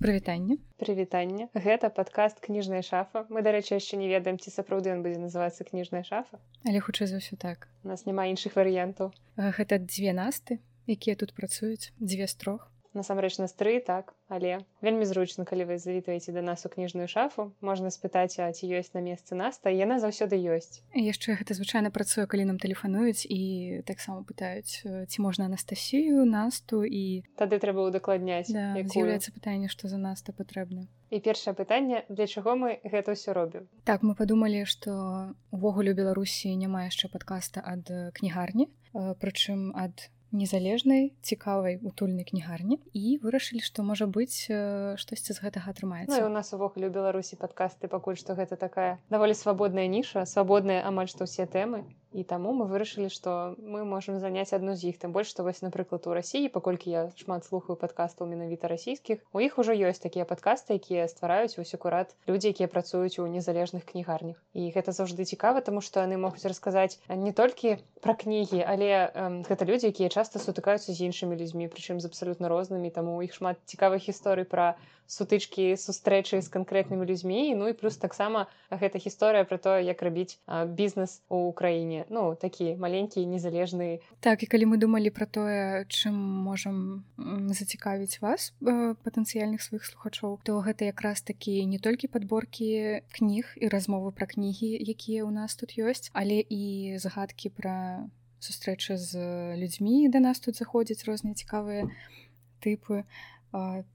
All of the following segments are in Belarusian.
прывітанне прывітанне гэта падкаст кніжная шафа мы дарэчы яшчэ не ведаем ці сапраўды ён будзе называцца кніжная шафа але хутчэй за ўсё так. У нас няма іншых варыянтаў. Гэта дзве насты якія тут працуюць дзве з трох. Насамрэч нас тры так але вельмі зручна калі вы завітваеце да нас у кніжную шафу можна спытаць а ці ёсць на месцы наста яна заўсёды ёсць. Яшчэ гэта звычайна працуе калі нам тэлефануюць і таксама пытаюць ці можна анастасію насту і тады трэба удакладняць да, з'яўляецца пытанне што за наста патрэбна. І першае пытанне для чаго мы гэта ўсё робім? Так мы падумалі што увогуле беларусі няма яшчэ падкаста ад кнігарні прычым ад незалежнай цікавай утульнай кнігарні. І вырашылі што можа быць штосьці з гэтага атрымаецца. Ну, у нас увогуле ў беларусі падкасты пакуль што гэта такая даволі свабодная ніша свабодная амаль што ўсе тэмы і таму мы вырашылі што мы можемм заняць адну з іх тым больш што вось напрыклад у рассіі паколькі я шмат слухаю падкастаў менавіта расійскіх у іх ужо ёсць такія падкасты якія ствараюць вось акурат людзі якія працуюць у незалежных кнігарнях і гэта заўжды цікава таму што яны могуць расказаць не толькі пра кнігі але э, гэта людзі якія часта сутыкаюцца з іншымі людзьмі прычым з абсалютна рознымі таму у іх шмат цікавых гісторый пра сутычкі сустрэчы з канкрэтнымі людзьмі ну і плюс таксама гэта гісторыя пра тое як рабіць бізнес у краіне ну такі маленькі незалежны так і калі мы думалі пра тое чым можам зацікавіць вас патэнцыяльных сваіх слухачоў то гэта якраз такі не толькі падборкі кніг і размовы пра кнігі якія ў нас тут ёсць але і загадкі пра сустрэчы з людзьмі да нас тут заходзяць розныя цікавыя тыпы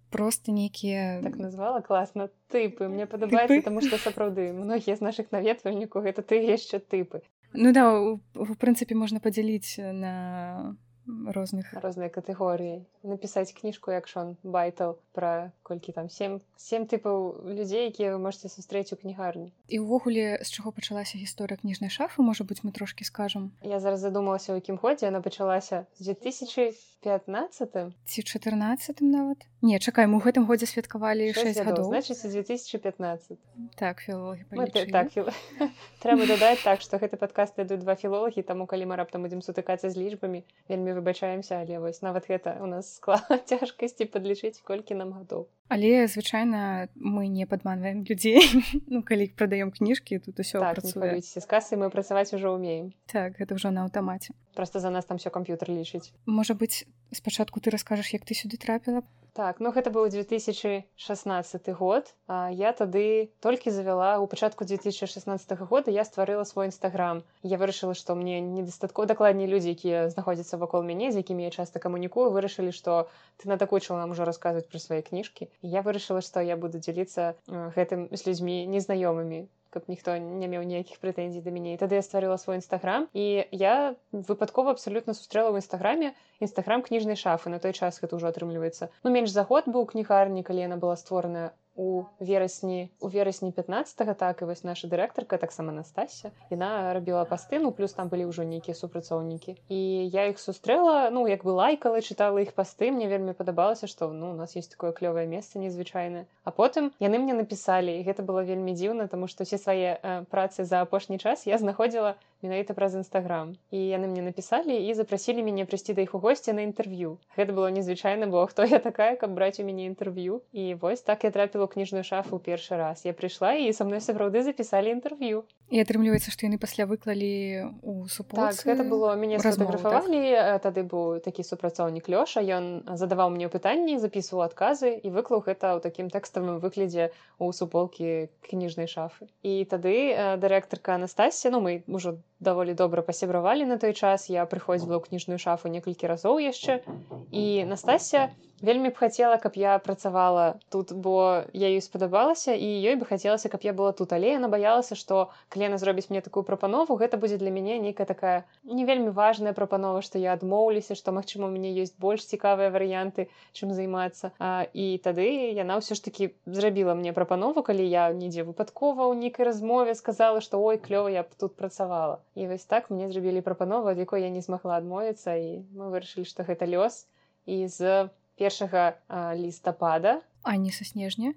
просто нейкія так назвала класна тыпы. Мне падабаецца таму што сапраўды многія з нашых наведвальнікаў гэта ты яшчэ тыпы ну да в прынцыпе можна падзяліць на розных розныя катэгорыі напісаць кніжку як шон байтал пра колькі там сем сем тыпаў людзей якія вы можете сустрэць у кнігарні. І ўвогуле з чаго пачалася гісторыя кніжнай шафы можа быць мы трошки скажам? Я зараз задумалася у якім годзе она пачалася. З 2015 ці 14 нават? Не чакай мы у гэтым годзе святкавалі 6 гадоў. значит 2015 так філологі так філ... трэба дадаць так што гэты падкаст ідуць два філолагі таму калі мы раптам будзем сутыкацца з лічбамі вельмі выбачаемся але вось нават гэта у нас склад цяжкасці падлічыць колькі нам гадоў але звычайна мы не падманваем людзей. Ну калі прадаём кніжкі тут усё так, з касы мы працаваць ужо ўмеем. Так гэта ўжо на аўтамаце. Просто за нас там все камп'ютар лічыць. Можа быць спачатку ты раскажаш як ты сюды трапіла так ну гэта быў 2016 год а я тады толькі завяла у пачатку 2016 года я стварыла свой нстаграм я вырашыла што мне недастаткова дакладней людзі якія знаходзяцца вакол мяне з якімі я часта камунікую вырашылі што ты надакучыла нам ужо расказваць пра свае кніжкі. Я вырашыла што я буду дзяліцца гэтым з людзьмі незнаёмымі каб ніхто не меў ніякіх прэтэнзій да мяне і тады я стварыла свой нстаграм і я выпадкова абсалютна сустрэла ў нстаграме нстаграм кніжнай шафы. На той час гэта ўжо атрымліваецца ну менш за год быў кнігарні калі яна была створаная у верасні у верасні 15 так і вось наша дырэктарка таксама Настасся яна рабіла пасты ну плюс там былі ўжо нейкія супрацоўнікі. І я іх сустрэла ну як бы лайкала чытала іх пасты мне вельмі падабалася што ну у нас есть такое клёвае месца незвычайнае. А потым яны мне напісалі і гэта было вельмі дзіўна тому што все свае э, працы за апошні час я знаходзіла менавіта праз нстаграм і яны мне напісалі і запрасілі мяне прыйсці да іх у госці на інтэрв'ю. Гэта было незвычайна бо хто я такая каб браць у мяне інтэрв'ю. І вось так я трапіла кніжную шафу першы раз. Я прыйшла і са мной сапраўды запісалі інтэрв'ю і атрымліваецца што яны пасля выклалі у супорт так, гэта было мяне сфотаграфавалі так? тады быў такі супрацоўнік лёша ён задаваў мне пытанні запісваў адказы і выклаў гэта ў такім тэкставым выглядзе у суполкі кніжнай шафы. І тады дырэктарка Анастасія ну мы ўжо даволі добра пасябравалі на той час. Я прыходзіла ў кніжную шафу некалькі разоў яшчэ і Настасія вельмі б хацела каб я працавала тут бо я ёй спадабалася і ёй бы хацелася каб я была тут. Але яна баялася што клена зробіць мне такую прапанову гэта будзе для мяне нейкая такая не вельмі важная прапанова што я адмоўлюся што магчыма у мяне ёсць больш цікавыя варыянты чым займацца. А, і тады яна ўсё ж таки зрабіла мне прапанову калі я нідзе выпадкова ў нейкай размове сказала што ой клёва я б тут працавала і вось так мне зрабілі прапанову ад якой я не змагла адмовіцца і мы вырашылі што гэта лёс. І з першага лістапада. А не са снежня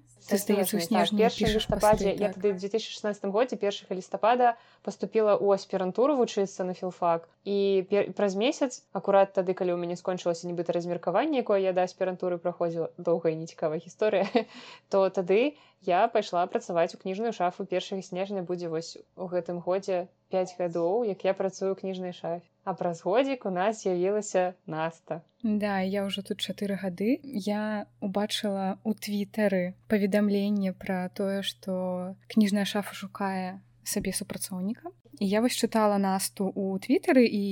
лістападзе я тады 2016 годзе першага лістапада поступила у аспірантуру вучыцца на філфак. І праз месяц акурат тады калі ў мяне скончылася нібыта размеркаванне якое я да аспірантуры праходзіла доўгая нецікавая гісторыя то тады я пайшла працаваць у кніжную шафу першага снежня будзе вось у гэтым годзе 5 гадоў як я працую кніжнай шафе а праз годзік у нас з'явілася наста. Да я ўжо тут чатыры гады. Я убачыла у твітары паведамленне пра тое што кніжная шафа шукае сабе супрацоўніка. І я вось чытала насту у твітары і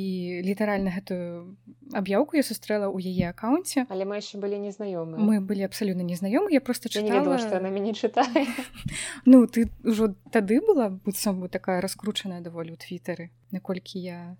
літаральна гэтую аб'яўку я сустрэла ў яе аккаунце. Але мы яшчэ былі незнаёмы мы былі абсалютна незнаёмы я просто чытала... ведала, што на мяне чытае. Ну ты ўжо тады была быццам бы такая раскручаная даволі ў твітары наколькі я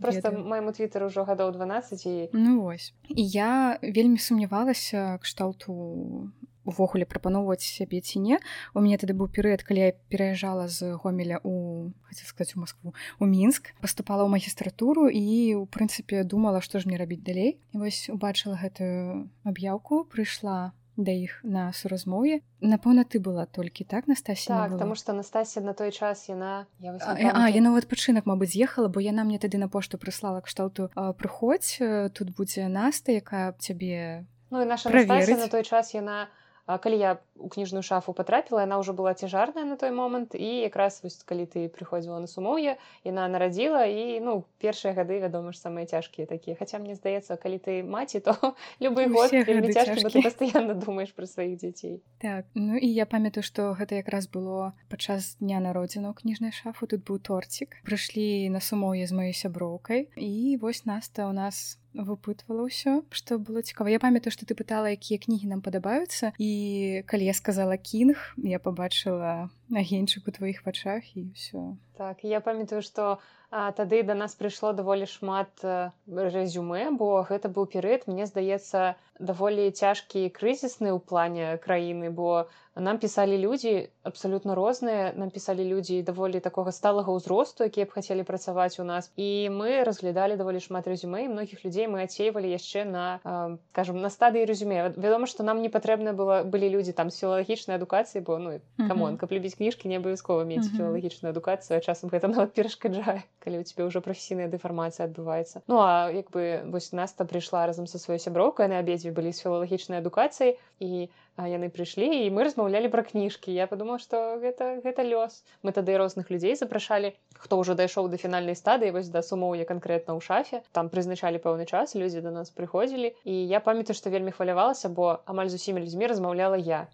просто майму твиттер ужо гадоў 12 і ну вось. І я вельмі сумнявалася кшталту увогуле прапаноўваць сябе ці не. У мяне тады быў перыяд калі я пераязджала з гомеля у хацеў сказаць у Москву у мінск. Паступала ў магістратуру і у прынцыпе думала што ж мне рабіць далей. І вось убачыла гэтую аб'яўку прыйшла да іх на суразмове напэўна ты была толькі так Настасі так, потому что Настасія на той час яна я, а, я нават пачынак Мабыць з'ехала бо яна мне тады на пошту прыслала кшталту прыходзь тут будзе наста якая цябе ну і наша на той час яна калі я у кніжную шафу потрапіла яна ўжо была цяжарная на той момант і якраз вось калі ты прыходзіла на сумоўе яна нарадзіла і ну першыя гады вядома ж самыя цяжкія такія хаця мне здаецца калі ты маці то любы год пастаянна думаеш пра сваіх дзяцей так ну і я памятаю што гэта якраз было падчас дня народзіну кніжнай шафу тут быў торцік прыйшлі на сумоўе з маёй сяброўкай і вось наста у нас выпытвала ўсё што было цікава. Я памятаю што ты пытала якія кнігі нам падабаюцца і калі я сказала кінг я побачыла агеньчык у тваіх вачах і ўсё так я памятаю што тады да нас прыйшло даволі шмат рэзюме бо гэта быў перыяд мне здаецца даволі цяжкі крызісны ў плане краіны бо нам пісалі людзі абсалютна розныя нам пісалі людзі даволі такога сталага ўзросту якія б хацелі працаваць у нас. І мы разглядалі даволі шмат рэзюме і многіх людзей мы ацейвалі яшчэ на скажем на стадыі рэзюме вядома што нам не патрэбна было былі людзі там з філалагічнай адукацыі бо ну камон каб любіць кніжкі не абавязкова мець філалагічную адукацыю часам гэта нават перашкаджае калі у цябе ўжо прафесійная дэфармацыя адбываецца ну а як бы вось наста прыйшла разам са сваёй сяброўкай на абедзве былі з філалагічнай адукацыяй і яны прыйшлі і мы размаўлялі пра кніжкі я подумала што гэта гэта лёс. Мы тады розных людзей запрашалі хто ўжо дайшоў да фінальнай стадыі вось да сумоўя канкрэтна ў шафе. Там прызначалі пэўны час людзі да нас прыходзілі і я памятаю што вельмі хвалявалася бо амаль з усімі людзьмі размаўляла я.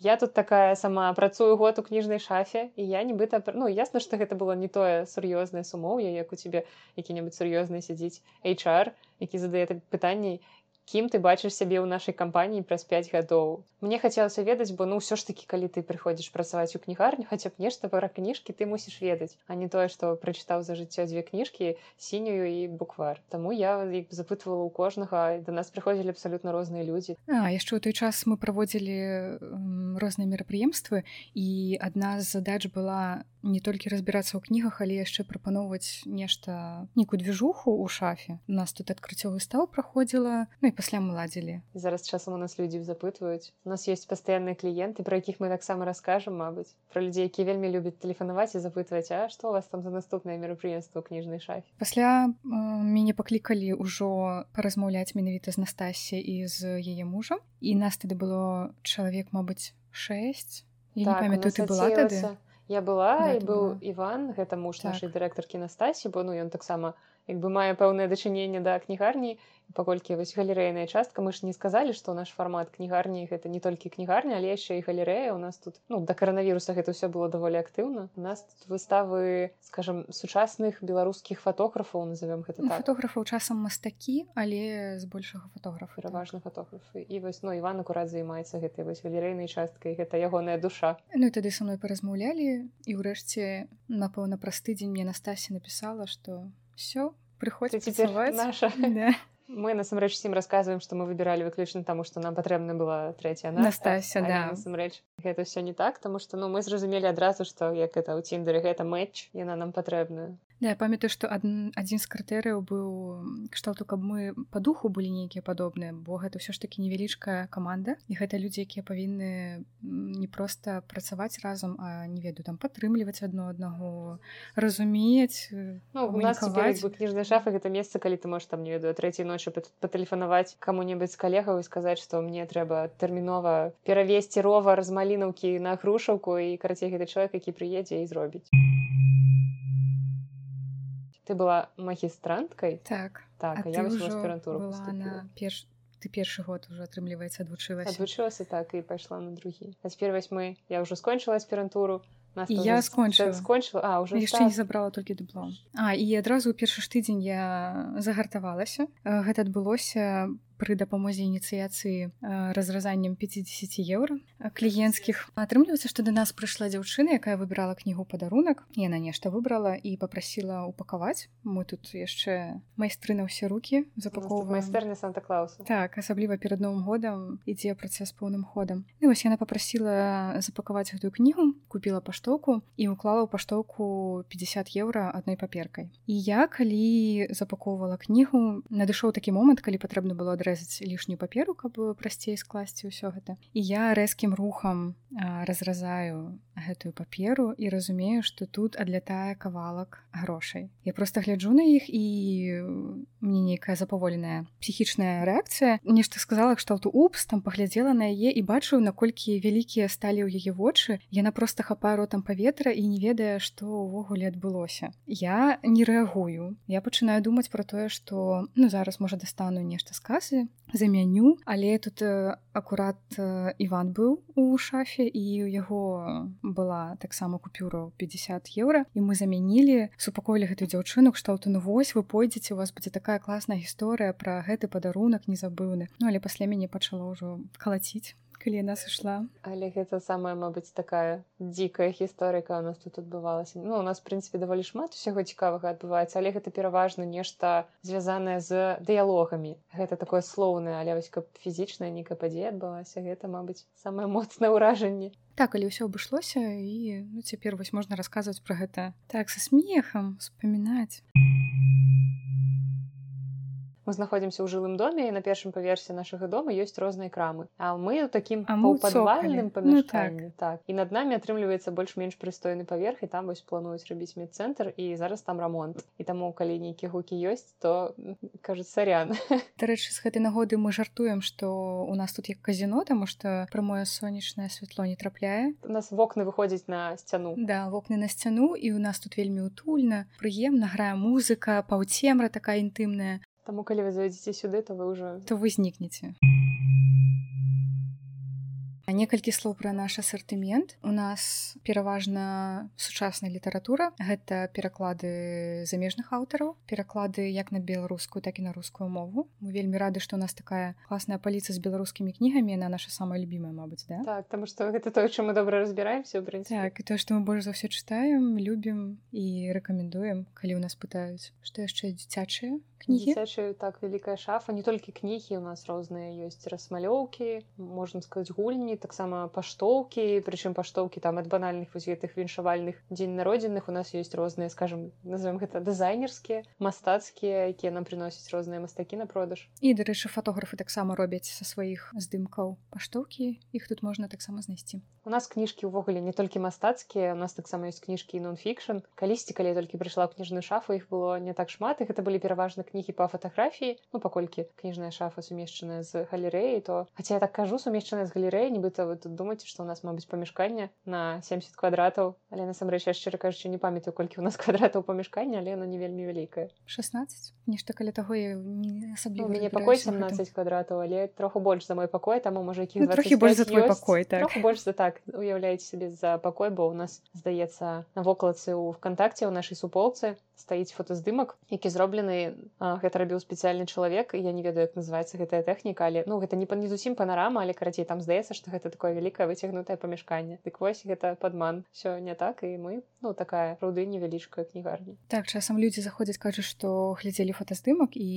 Я тут такая сама працую год у кніжнай шафе і я нібыта ну ясна што гэта было не тое сур'ёзнае сумоўе як у цябе які-небудзь сур'ёзны сядзіць HR які задае пытанні кім ты бачыш сябе ў нашай кампаніі праз 5 гадоў мне хацелася ведаць бо ну ўсё ж такі калі ты прыходзіш працаваць у кнігарню хаця б нешта пара кніжкі ты мусіш ведаць а не тое што прачытаў за жыццё дзве кніжкі сінюю і буквар. Таму я запытвала ў кожнага да нас прыходзілі абсалютна розныя людзі А яшчэ ў той час мы праводзілі розныя мерапрыемствы і адна з задач была не толькі разбірацца ў кнігах але яшчэ прапаноўваць нешта нейкую движуху ў шафе. У нас тут адкрыццё выстаў праходзіла ну і пасля мы ладзілі зараз часам у нас людзі запытваюць. У нас есть пастаянныя кліенты про якіх мы таксама раскажам Мабыць про людзей які вельмі любяць тэлефанаваць і запытваць А што у вас там за наступнае мерапрыемства кніжнай шафе? Пасля э, мяне паклікалі ўжо паразмаўляць менавіта з Настасі і з яе мужам. І нас тады было чалавек Мабыць 6 так, памятаю ты была тады я была да, і быў была. Іван гэта муж так. нашай дырэктаркі Настасі бо ну ён таксама як бы мае пэўнае дачыненне да кнігарні паколькі вось галерэйная частка мы ж не сказалі што наш фармат кнігарні гэта не толькі кнігарня але яшчэ і галерэя у нас тут ну да каранавіруса гэта ўсё было даволі актыўна у нас тут выставы скажем сучасных беларускіх фатографаў назовём гэта так. фотографаў часам мастакі але збольшага фотографа пераважна так. фотографы і вось ну іван акурат займаецца гэтай вось галерэйнай часткай гэта ягоная душа Ну тады са мной паразмаўлялі і ўрэшце напэўна праз тыдзень мне Настасі напісала што все прыходзіць наша да мы насамрэч сім расказваем што мы выбіралі выключна таму што нам патрэбна была трэця настася да. Насамрэч гэта все не так тому что ну мы зразумелі адразу што як это ў ціндеры гэта матч яна нам патрэбная Да, я памятаю што адзін з крытэрыяў быў кшталту каб мы па духу былі нейкія падобныя бо гэта ўсё ж такі невялічкая каманда і гэта людзі якія павінны не проста працаваць разам а не ведаю там падтрымліваць адно аднаго разумець ну, у нас кніжная шафа гэта месца калі ты можаш там не ведаю трэцяй ночы патэлефанаваць каму-небудзь калегаў і сказаць што мне трэба тэрмінова перавесці ровар з малінаўкі на грушаўку і карацей гэты чалавек які прыедзе і зробіць ты была магістранткай так. Так я аспірантуру перш ты першы год уже атрымліваецца адвучылася адвучылася так і пайшла на другі а цяпер восьмы я ўжо скончыла аспірантуру я скончыла скончыла а уже яшчэ не забрала толькі дыплом А і адразу ў першы ж тыдзень я загартавалася гэта адбылося пры дапамозе ініцыяцыі разразаннем 50 еўра кліенцкіх атрымліваецца што да нас прыйшла дзяўчына якая выбірала кнігу падарунак яна нешта выбрала і попрасіла упакаваць мы тут яшчэ майстры на ўсе руки запаковва майстэрня санта-клауса. Так асабліва перад новым годам ідзе працэс поўным ходам і вось яна попрасіла запакаваць гэтую кнігу купила паштоўку і уклала ў паштоўку 50 еўра адной паперкай і я калі запаковывала кнігу надышоў такі момант калі патрэбна было адрэзаць разрэзаць лішнюю паперу каб прасцей скласці ўсё гэта і я рэзкім рухам разразаю гэтую паперу і разумею што тут адлятае кавалак грошай я просто гляджу на іх і мне нейкая запаволеная псіхічная рэакцыя нешта сказала кшталту упс там паглядзела на яе і бачыў наколькі вялікія сталі ў яе вочы яна просто хапае ротам паветра і не ведае што ўвогуле адбылося я не рэагую я пачынаю думаць про тое што ну зараз можа дастану нешта з касы замяню але тут э, акурат э, Іван быў у шафе і у яго была таксама купюра 50 еўра і мы замянілі супакоілі гэтую дзяўчыну кшталту ну вось вы пойдзеце у вас будзе такая класная гісторыя пра гэты падарунак незабыўны Ну але пасля мяне пачало ўжо калаціць калі яна сышла але гэта самая мабыць такая дзікая гісторыка у нас тут адбывалася ну у нас прынцыпе даволі шмат усяго цікавага адбываецца але гэта пераважна нешта звязанае з дыялогамі гэта такое слоўнае але вось каб фізічная нейкая падзея адбылася гэта мабыць самае моцнае ўражанне так але ўсё абышлося і ну, цяпер вось можна расказваць пра гэта так са смехам успамінаць мы знаходзімся ў жылым доме і на першым паверсе нашага дома ёсць розныя крамы. А мы ў такім падвальным памяшканні ну, так. так. І над намі атрымліваецца больш-менш прыстойны паверх і там вось плануюць рабіць медцэнтр і зараз там рамонт. І таму калі нейкія гукі ёсць то кажуць сарян. Дарэчы з гэтай нагоды мы жартуем што у нас тут як казино таму што прамое сонечнае святло не трапляе. У нас вокны выходзіць на сцяну. Да вокны на сцяну і у нас тут вельмі утульна прыемна грае музыка паўцемра такая інтымная Таму калі вы завядзеце сюды, то вы ўжо то вы знікнеце некалькі слоў пра наш асартымент у нас пераважна сучасная літаратура гэта пераклады замежных аўтараў пераклады як на беларускую так і на рускую мову. Мы вельмі рады што у нас такая класная паліца з беларускімі кнігамі на наша самая любимая Мабыць да? Так там што гэта то чым мы добра разбіраемся так, і то што мы больш за ўсё чытаем любім і рэкамендуем калі ў нас пытаюць што яшчэ дзіцячыя кнігі так вялікая шафа не толькі кнігі у нас розныя ёсць расмалёўкі можна сказаць гульні таксама паштоўкі прычым паштоўкі там ад банальных вось гэтых віншавальных дзень народзінных у нас ёсць розныя скажем назовем гэта дызайнерскія мастацкія якія нам прыносяць розныя мастакі на продаж. І дарэчы фатографы таксама робяць са сваіх здымкаў паштоўкі іх тут можна таксама знайсці у нас кніжкі ўвогуле не толькі мастацкія у нас таксама ёсць кніжкі нон-фікшн калісьці калі толькі прыйшла кніжную шафу іх было не так шмат і гэта былі пераважна кнігі па фатаграфіі ну паколькі кніжная шафа сумешчаная з галерэі то хаця я так кажу сумешчаная з галерэі нібы нібыта вы тут думаеце што у нас мабыць памяшканне на 70 квадратаў але насамрэч яшчэ кажучы не памятаю колькі у нас квадратаў памяшкання але она не вельмі вялікая 16 нешта каля таго асабліва мяне пакой 17 квадратаў але троху больш за мой пакой таму можа які ну, трохі больш за твой пакой так. Больш за так уяўляеце сябе за пакой бо у нас здаецца на вокладцы ў вКтакце ў нашай суполцы стаіць фотаздымак які зроблены гэта рабіў спецыяльны чалавек я не ведаю як называется гэтая тэхніка але ну гэта не па не зусім панарама але карацей там здаецца што гэта такое вялікае выцягнутае памяшканне. Дык вось гэта падман. Все не так і мы ну такая руды невялічкая кнігарня так часам людзі заходзяць кажуць што глядзелі фотаздымак і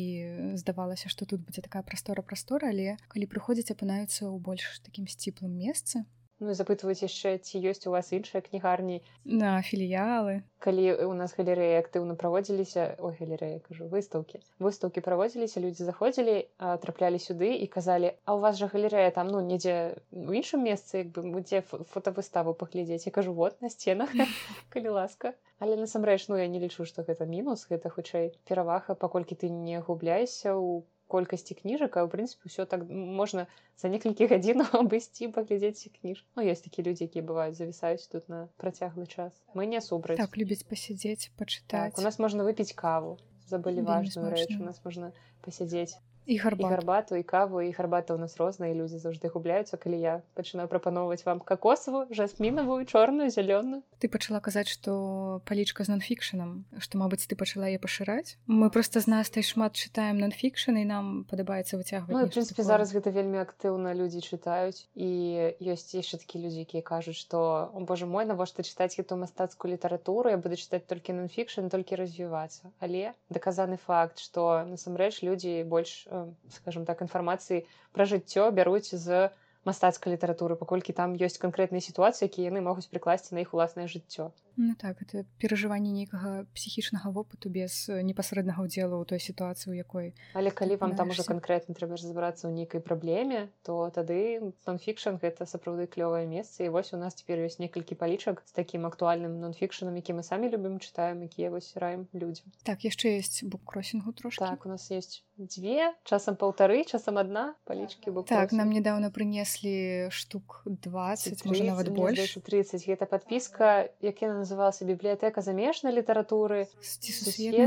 здавалася што тут будзе такая прастора прастора але калі прыходзіць апынаюцца ў больш такім сціплым месцы Ну запытваюць яшчэ ці ёсць у вас іншыя кнігарні. На філіялы. Калі у нас галерэі актыўна праводзіліся о галерэя кажу выстаўкі. Выстаўкі праводзіліся людзі заходзілі траплялі сюды і казалі а у вас жа галерэя там ну недзе у іншым месцы як бы мы дзе фотавыставу паглядзець? Я кажу вот на сценах калі ласка але насамрэч ну я не лічу што гэта мінус гэта хутчэй перавага паколькі ты не губляешся ў колькасці кніжак а ў прынцыпе ўсё так можна за некалькі гадзінаў абысці паглядзець кніж Ну ёсць такія людзі якія бываюць завісаюць тут на працяглы час. Мы не супраць так любіць пасядзець пачытаць так, у нас можна выпіць каву. Забылі важную рэч у нас можна пасядзець і гарбат. гарбату і каву і гарбата ў нас розныя людзі заўжды губляюцца калі я. Пачынаю прапаноўваць вам какосаву жасмінавую чорную зялёную ты пачала казаць што палічка з нонфікшанам што мабыць ты пачала я пашыраць? Мы просто з нас тай шмат чытаем нонфікшн і нам падабаецца выцягваць ну, прынпе зараз гэта вельмі актыўна людзі чытаюць і ёсць яшчэ такі людзі якія кажуць што о боже мой навошта чытаць эту мастацкую літаратуру? Я буду чытаць толькі нонфікшн толькі развівацца але даказаны факт што насамрэч людзі больш скажем так інфармацыі пра жыццё бяруць з мастацкай літаратуры паколькі там ёсць канкрэтныя сітуацыі якія яны могуць прыкласці на іх уласнае жыццё Ну так это перажыванне нейкага псіхічнага вопыту без непасрэднага ўдзелу ў той сітуацыі у якой але калі вам там уже канкрэтна трэба разбірацца ў нейкай праблеме то тады нонфікшн гэта сапраўды клёвае месца. І вось у нас цяпер ёсць некалькі палічак з такім актуальным нонфікшанам які мы самі любім чытаем якія вось раем людзям. Так яшчэ есть буккросінгу трошки так у нас есть дзве часам паўтары часам адна палічкі бок так нам недавно прынеслі штук 20 можа нават больш 30 гэта подпіска як яна называлася бібліятэка замежнай літаратуры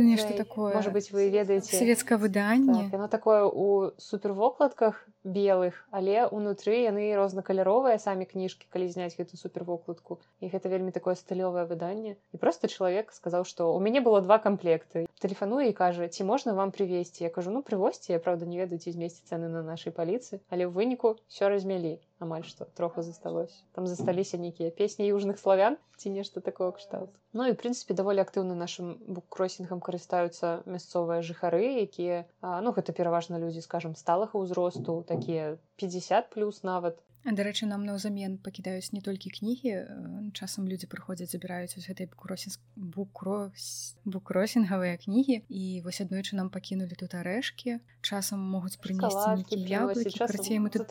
нешта такое может быть вы ведаеце савецкае выданне так, яно такое у супервокладках белых але унутры яны рознакаляровыя самі кніжкі калі зняць гэту супервокладку і гэта вельмі такое стылёвае выданне і просто чалавек сказаў што у мяне было два камплекты тэлефануе і кажа ці можна вам прывесці я кажу ну прывозьце я правда не ведаю ці змесці цены на нашай паліцы але ў выніку все размялі амаль што троху засталось. Там засталіся нейкія песні южных славян ці нешта такое кшталт. Ну і прынцыпе даволі актыўна нашим буккросінгам карыстаюцца мясцовыя жыхары якія ну гэта пераважна людзі скажем сталага ўзросту такія 50 плюс нават дарэчы нам наўзамен пакідаюць не толькі кнігі часам людзі прыходзяць забіраюць вось гэтай букросін букрос букросінгавыя кнігі. І вось аднойчы нам пакінулі тут арэшкі. Часам могуць прынесці яблыкі мы тут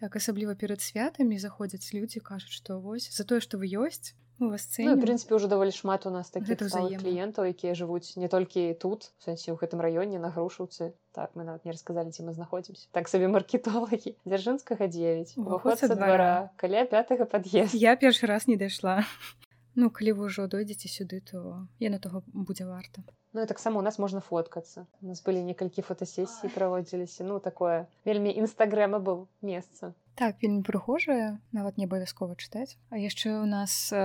так асабліва перад святамі заходзяць людзі кажуць што вось за тое што вы ёсць у вас ну, прынпе ўжо даволі шмат у нас такіх кліентаў якія жывуць не толькі тут сэнсе ў гэтым раёне на грушуцы так мы нават не расказалі ці мы знаходзімся так сабе маркетолагі дзяржынскага 9 уваход са двара каля пятага пад'езд я першы раз не дайшла ну калі вы ўжо дойдзеце сюды то я на таго будзе варта. Ну і таксама у нас можна фоткацца у нас былі некалькі фотасесій праводзіліся ну такое вельмі інстагрэма быў месца так вельмі прыгожая нават не абавязкова чытаць а яшчэ у нас э,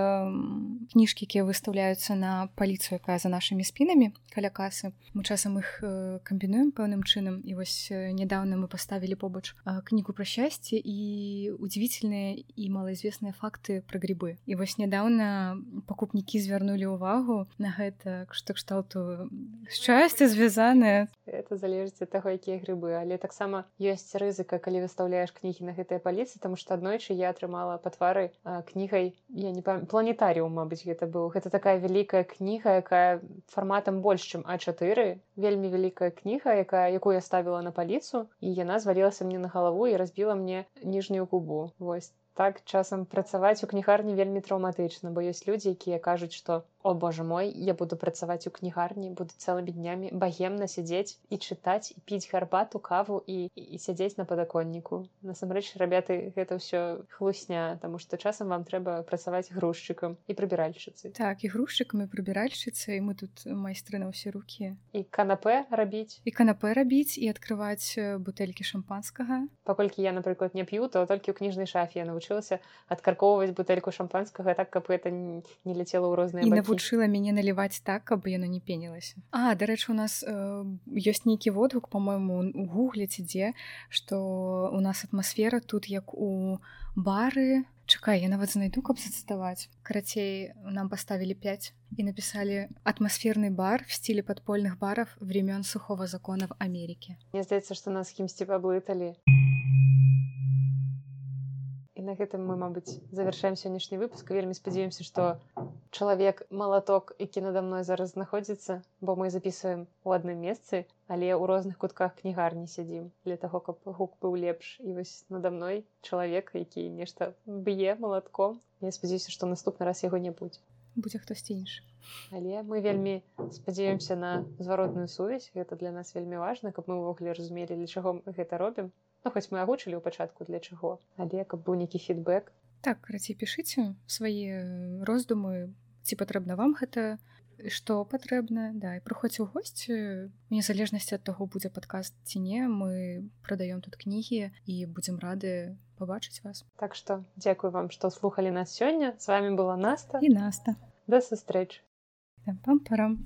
кніжкі якія выстаўляюцца на паліцыю якая за нашымі спінамі каля касы мы часам іх э, камбінуем пэўным чынам і вось нядаўна мы паставілі побач э, кнігу пра шчасце і удзівительныя і малаізвестныя факты пра грибы. І вось нядаўна пакупнікі звярнулі ўвагу на гэта што кшталту шчасце звязанае это залежыць ад таго якія грыбы але таксама ёсць рызыка калі выстаўляеш кнігі на гэтыя паліцы тому что аднойчы я атрымала па твары кнігай я не пам... планетарыум Мабыць гэта быў гэта такая вялікая кніга якая фарматам больш чым а4 вельмі вялікая кніга якая якую я ставіла на паліцу і яна звалілася мне на галаву і разбіла мне ніжнюю губу. Вось так часам працаваць у кнігарні вельмі траўматычна бо ёсць людзі якія кажуць што о боже мой я буду працаваць у кнігарні буду цэлымі днямі багемна сядзець і чытаць і піць гарбату каву і, і сядзець на падаконніку. Насамрэч рабяты гэта ўсё хлусня тому что часам вам трэба працаваць грузчыкам і прыбіральшчыцы так і грузчыкам і прыбіральшчыцы мы тут майстры на ўсе рукі. І канапе рабіць. І канапе рабіць і адкрываць бутэлькі шампанскага. Паколькі я напрыклад не п'ю то толькі ў кніжнай шафе я навучылася адкаркоўваць бутэльку шампанскага так каб это не ляцела ў розныя бакі навучыла мяне наліваць так каб яно не пенілася а дарэчы у нас э, ёсць нейкі водгук по-мойму у гугліце дзе што у нас атмасфера тут як у бары чакай я нават знайду каб зацытаваць карацей нам паставілі 5 і напісалі атмасферны бар в стиле подпольных баров времён сухого закона в Америке Мне здаецца што нас кімсьці паблыталі на гэтым мы мабыць завяршаем сённяшні выпуск. Вельмі спадзяёмся што чалавек малаток які нада мной зараз знаходзіцца бо мы записываем у адным месцы але ў розных кутках кнігарні сядзім для таго каб гук быў лепш. І вось нада мной чалавек які нешта б'е малатком. Я спадзяюся што наступны раз яго не будзе. Будзе хтосьці іншы. Але мы вельмі спадзяёмся на зваротную сувязь. Гэта для нас вельмі важна каб мы ўвогуле разумелі для чаго мы гэта робім Ну, хоць мы агучылі ў пачатку для чаго але каб быў нейкі фідбэк так рацей пішыце свае роздумы ці патрэбна вам гэта што патрэбна да і прыходзь у госці у незалежнасці ад таго будзе падкаст ці не мы прадаём тут кнігі і будзем рады пабачыць вас. Так што дзякую вам што слухали нас сёння с вами была наста. І наста. Да сустрэч да, пам парам